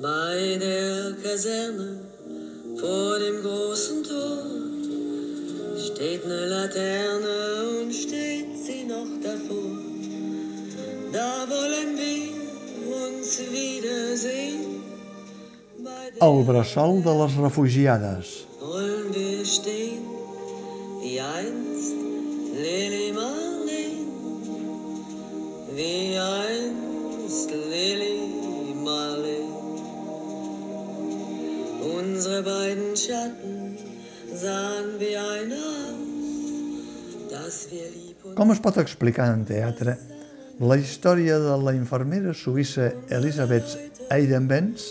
Bei der Kaserne vor dem großen Tor steht eine Laterne und steht sie noch davor. Da wollen wir uns wiedersehen. El bressol de les refugiades. wollen wir stehen, wie einst Lili Marleen, wie einst Com es pot explicar en teatre la història de la infermera suïssa Elisabeth Eidenbenz,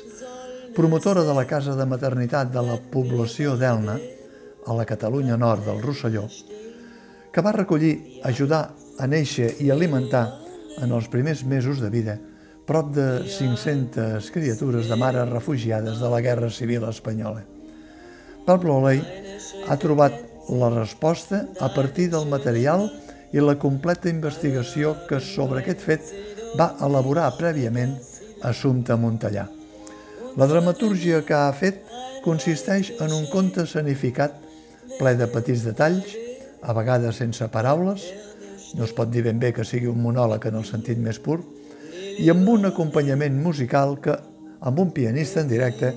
promotora de la casa de maternitat de la població d'Elna, a la Catalunya nord del Rosselló, que va recollir, ajudar a néixer i alimentar en els primers mesos de vida prop de 500 criatures de mares refugiades de la Guerra Civil Espanyola. Pablo Oley ha trobat la resposta a partir del material i la completa investigació que sobre aquest fet va elaborar prèviament Assumpta Montellà. La dramatúrgia que ha fet consisteix en un conte escenificat ple de petits detalls, a vegades sense paraules, no es pot dir ben bé que sigui un monòleg en el sentit més pur, i amb un acompanyament musical que, amb un pianista en directe,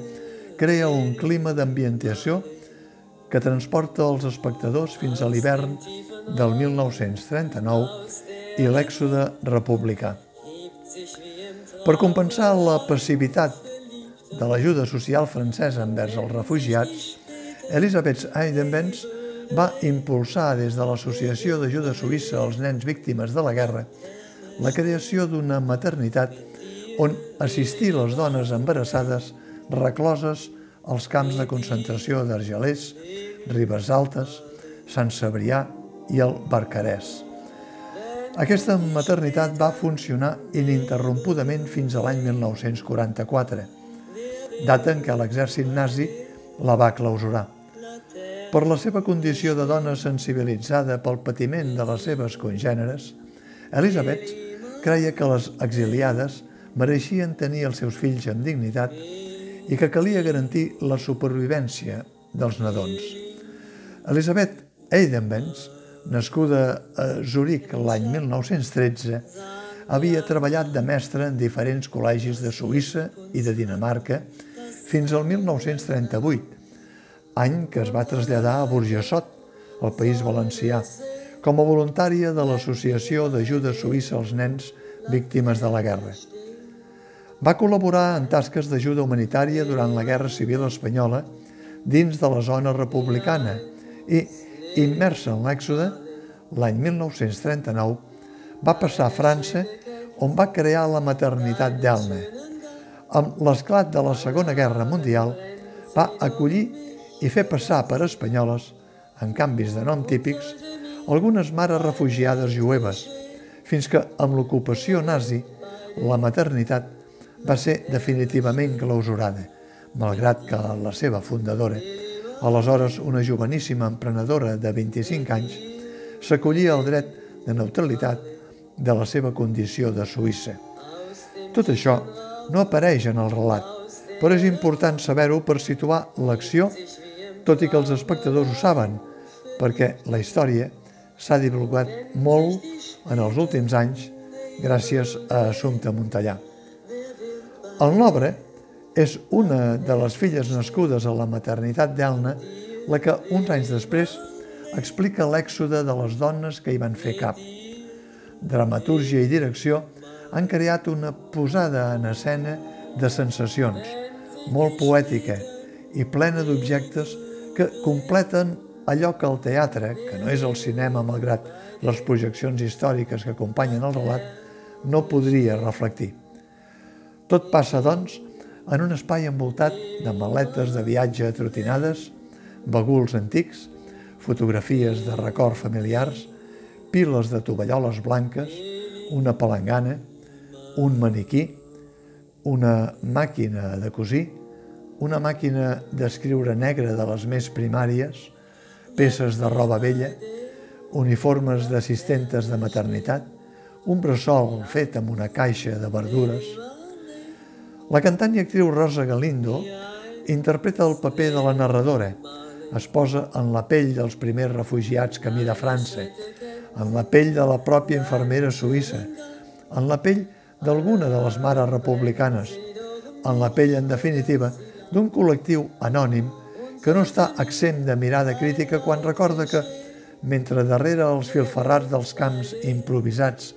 crea un clima d'ambientació que transporta els espectadors fins a l'hivern del 1939 i l'èxode republicà. Per compensar la passivitat de l'ajuda social francesa envers els refugiats, Elisabeth Eidenbenz va impulsar des de l'Associació d'Ajuda Suïssa als Nens Víctimes de la Guerra la creació d'una maternitat on assistir les dones embarassades recloses als camps de concentració d'Argelers, Ribes Altes, Sant Cebrià i el Barcarès. Aquesta maternitat va funcionar ininterrompudament fins a l'any 1944, data en què l'exèrcit nazi la va clausurar. Per la seva condició de dona sensibilitzada pel patiment de les seves congèneres, Elisabet creia que les exiliades mereixien tenir els seus fills amb dignitat i que calia garantir la supervivència dels nadons. Elisabet Eidenbenz, nascuda a Zurich l'any 1913, havia treballat de mestra en diferents col·legis de Suïssa i de Dinamarca fins al 1938, any que es va traslladar a Burjassot, al País Valencià, com a voluntària de l'Associació d'Ajuda Suïssa als Nens Víctimes de la Guerra. Va col·laborar en tasques d'ajuda humanitària durant la Guerra Civil Espanyola dins de la zona republicana i, immersa en l'èxode, l'any 1939, va passar a França on va crear la maternitat d'Elna. Amb l'esclat de la Segona Guerra Mundial, va acollir i fer passar per espanyoles, en canvis de nom típics, algunes mares refugiades jueves, fins que amb l'ocupació nazi la maternitat va ser definitivament clausurada, malgrat que la seva fundadora, aleshores una joveníssima emprenedora de 25 anys, s'acollia al dret de neutralitat de la seva condició de Suïssa. Tot això no apareix en el relat, però és important saber-ho per situar l'acció, tot i que els espectadors ho saben, perquè la història s'ha divulgat molt en els últims anys gràcies a Assumpta Montellà. El Nobre és una de les filles nascudes a la maternitat d'Elna la que uns anys després explica l'èxode de les dones que hi van fer cap. Dramatúrgia i direcció han creat una posada en escena de sensacions, molt poètica i plena d'objectes que completen allò que el teatre, que no és el cinema malgrat les projeccions històriques que acompanyen el relat, no podria reflectir. Tot passa, doncs, en un espai envoltat de maletes de viatge trotinades, baguls antics, fotografies de record familiars, piles de tovalloles blanques, una palangana, un maniquí, una màquina de cosir, una màquina d'escriure negra de les més primàries, peces de roba vella, uniformes d'assistentes de maternitat, un bressol fet amb una caixa de verdures. La cantant i actriu Rosa Galindo interpreta el paper de la narradora. Es posa en la pell dels primers refugiats camí de França, en la pell de la pròpia infermera suïssa, en la pell d'alguna de les mares republicanes, en la pell, en definitiva, d'un col·lectiu anònim que no està exempt de mirada crítica quan recorda que, mentre darrere els filferrats dels camps improvisats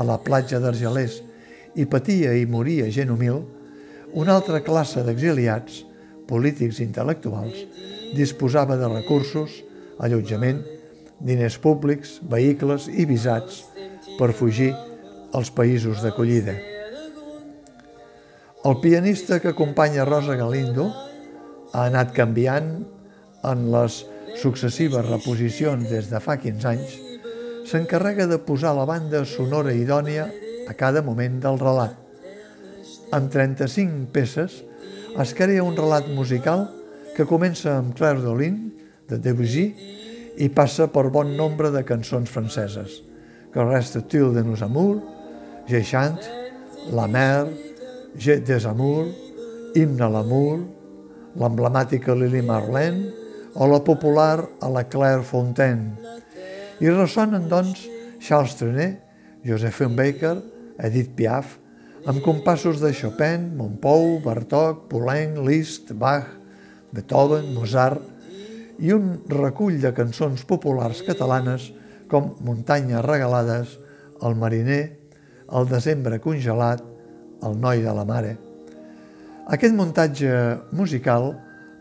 a la platja d'Argelers hi patia i moria gent humil, una altra classe d'exiliats, polítics i intel·lectuals, disposava de recursos, allotjament, diners públics, vehicles i visats per fugir als països d'acollida. El pianista que acompanya Rosa Galindo ha anat canviant en les successives reposicions des de fa 15 anys, s'encarrega de posar la banda sonora idònia a cada moment del relat. Amb 35 peces es crea un relat musical que comença amb Claire Dolin, de Debussy, i passa per bon nombre de cançons franceses, que resta Til de nos amours, Je chante, La mer, Je des amours, Himne a l'amour, l'emblemàtica Lili Marlene o la popular a la Claire Fontaine. I ressonen, doncs, Charles Trenet, Josephine Baker, Edith Piaf, amb compassos de Chopin, Montpou, Bartók, Poulenc, Liszt, Bach, Beethoven, Mozart i un recull de cançons populars catalanes com Muntanyes regalades, El mariner, El desembre congelat, El noi de la mare. Aquest muntatge musical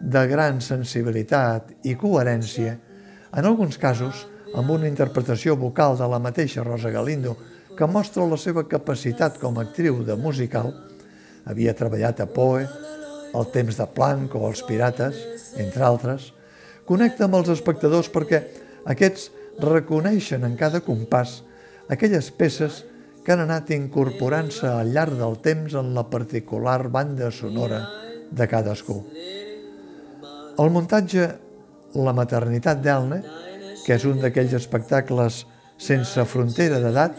de gran sensibilitat i coherència, en alguns casos amb una interpretació vocal de la mateixa Rosa Galindo, que mostra la seva capacitat com a actriu de musical, havia treballat a Poe, El temps de Planck o Els pirates, entre altres, connecta amb els espectadors perquè aquests reconeixen en cada compàs aquelles peces que han anat incorporant-se al llarg del temps en la particular banda sonora de cadascú. El muntatge La maternitat d'Elne, que és un d'aquells espectacles sense frontera d'edat,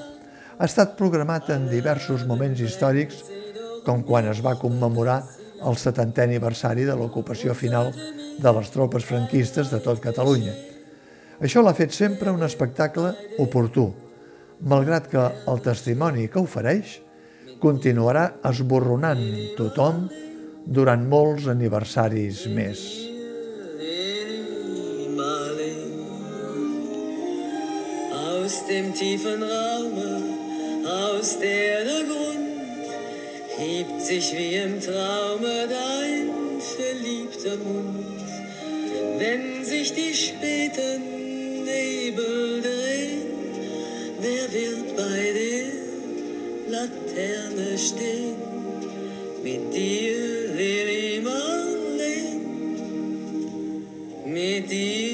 ha estat programat en diversos moments històrics, com quan es va commemorar el 70è aniversari de l'ocupació final de les tropes franquistes de tot Catalunya. Això l'ha fet sempre un espectacle oportú, malgrat que el testimoni que ofereix continuarà esborronant tothom durant molts aniversaris més. Aus dem tiefen Raume, aus der der Grund hebt sich wie im Traume dein verliebter Mund. Wenn sich die späten Nebel drehen, wer wird bei der Laterne stehen? Mit dir, Lili Marleen, mit dir,